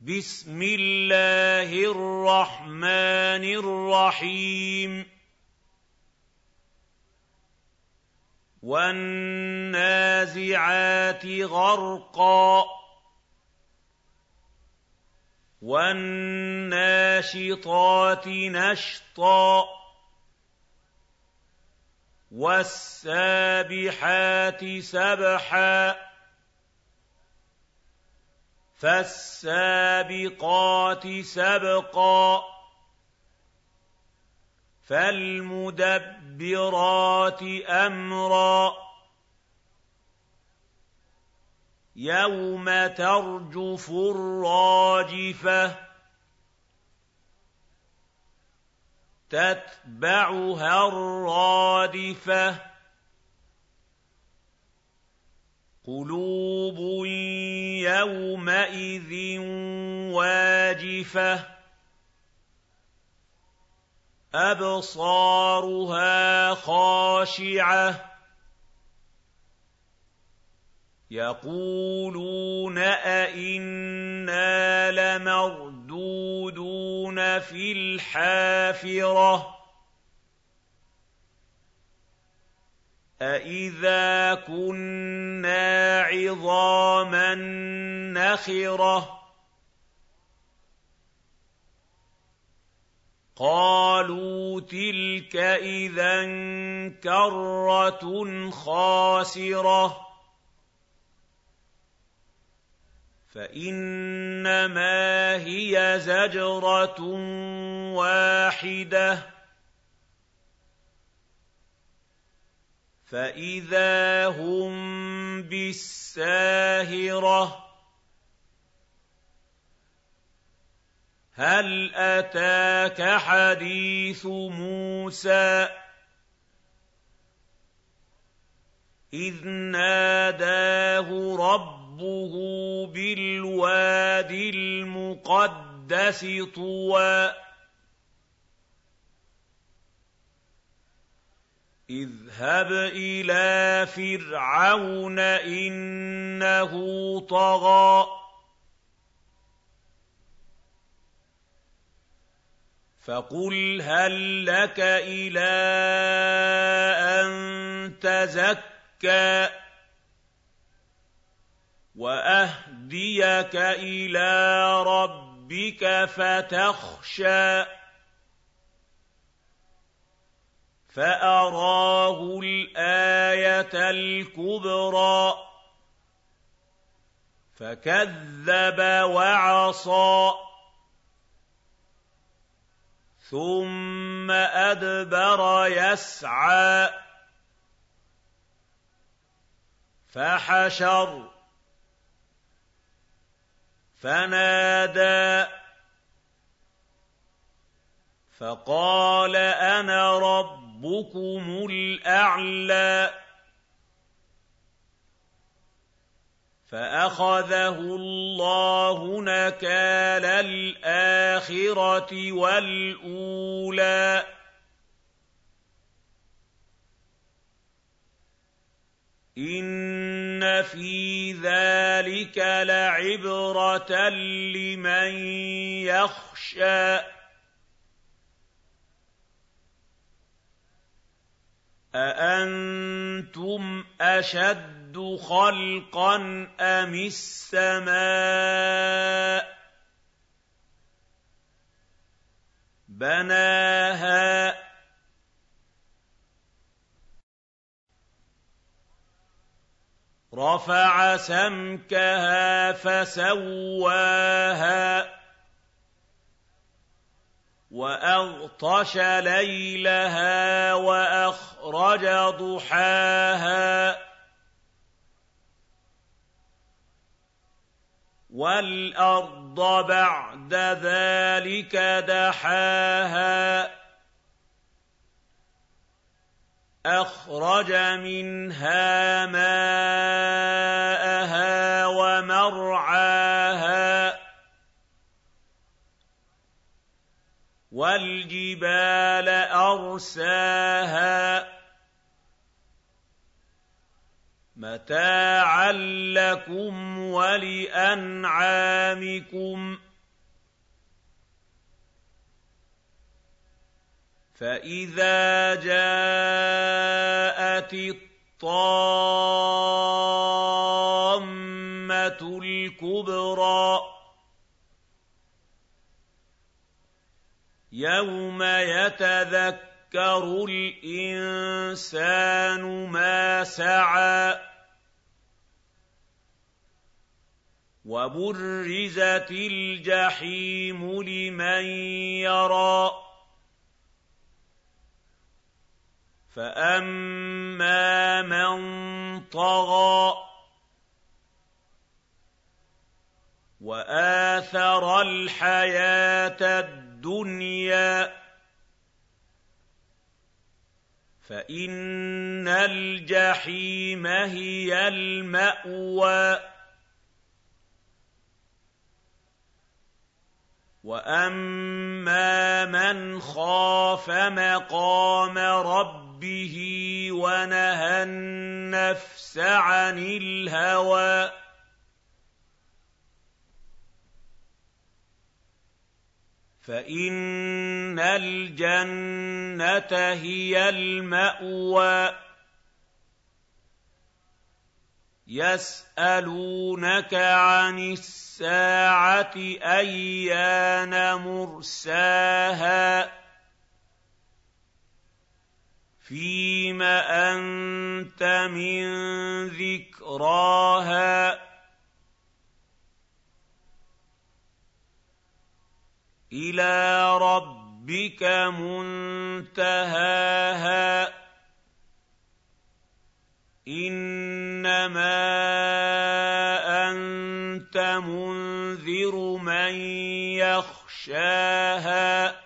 بِسْمِ اللَّهِ الرَّحْمَٰنِ الرَّحِيمِ. وَالنَّازِعَاتِ غَرْقًا. وَالنَّاشِطَاتِ نَشْطًا. وَالسَّابِحَاتِ سَبْحًا. فَالسَّابِقَاتِ سَبْقًا فَالْمُدَبِّرَاتِ أَمْرًا يَوْمَ تَرْجُفُ الرَّاجِفَةُ تَتْبَعُهَا الرَّادِفَةُ قُلُوبٌ يَوْمَئِذٍ وَاجِفَةٌ أَبْصَارُهَا خَاشِعَةٌ يَقُولُونَ أَإِنَّا لَمَرْدُودُونَ فِي الْحَافِرَةِ أَإِذَا كُنَّا عِظَامًا نَّخِرَةً قَالُوا تِلْكَ إِذًا كَرَّةٌ خَاسِرَةٌ فَإِنَّمَا هِيَ زَجْرَةٌ وَاحِدَةٌ فَإِذَا هُم بِالسَّاهِرَةِ هَلْ أَتَاكَ حَدِيثُ مُوسَىٰ إِذْ نَادَاهُ رَبُّهُ بِالْوَادِ الْمُقَدَّسِ طُوًى اذْهَبْ إِلَىٰ فِرْعَوْنَ إِنَّهُ طَغَىٰ. فَقُلْ هَل لَّكَ إِلَىٰ أَن تَزَكَّىٰ وَأَهْدِيَكَ إِلَىٰ رَبِّكَ فَتَخْشَىٰ. فَأَرَاهُ الْآيَةَ الْكُبْرَىٰ فَكَذَّبَ وَعَصَىٰ ثُمَّ أَدْبَرَ يَسْعَىٰ فَحَشَرَ فَنَادَىٰ فَقَالَ أَنَا رَبُّكُمُ الْأَعْلَىٰ فَأَخَذَهُ اللَّهُ نَكَالَ الْآخِرَةِ وَالْأُولَىٰ إِنَّ فِي ذَٰلِكَ لَعِبْرَةً لِّمَن يَخْشَىٰ أَأَنتُمْ أَشَدُّ خَلْقًا أَمِ السَّمَاءُ بَنَاهَا رَفَعَ سَمْكَهَا فَسَوَّاهَا وَأَغْطَشَ لَيْلَهَا وَأَخْرَجَ ضُحَاهَا وَالْأَرْضَ بَعْدَ ذَٰلِكَ دَحَاهَا أَخْرَجَ مِنْهَا مَاءَهَا وَمَرْعَاهَا وَالْجِبَالَ أَرْسَاهَا مَتَاعًا لَّكُمْ وَلِأَنْعَامِكُمْ فَإِذَا جَاءَتِ الطَّامَّةُ الْكُبْرَى يوم يتذكر الإنسان ما سعى وبرزت الجحيم لمن يرى فأما من طغى وآثر الحياة الدنيا فإن الجحيم هي المأوى. وأما من خاف مقام رَبِّهِ وَنَهَى النَّفْسَ عَنِ الْهَوَىٰ فَإِنَّ الْجَنَّةَ هِيَ الْمَأْوَىٰ. يَسْأَلُونَكَ عَنِ السَّاعَةِ أَيَّانَ مُرْسَاهَا. فِيمَ أَنتَ مِن ذِكْرَاهَا. إِلَىٰ رَبِّكَ مُنتَهَاهَا. إِنَّمَا أَنتَ مُنذِرُ مَن يَخْشَاهَا.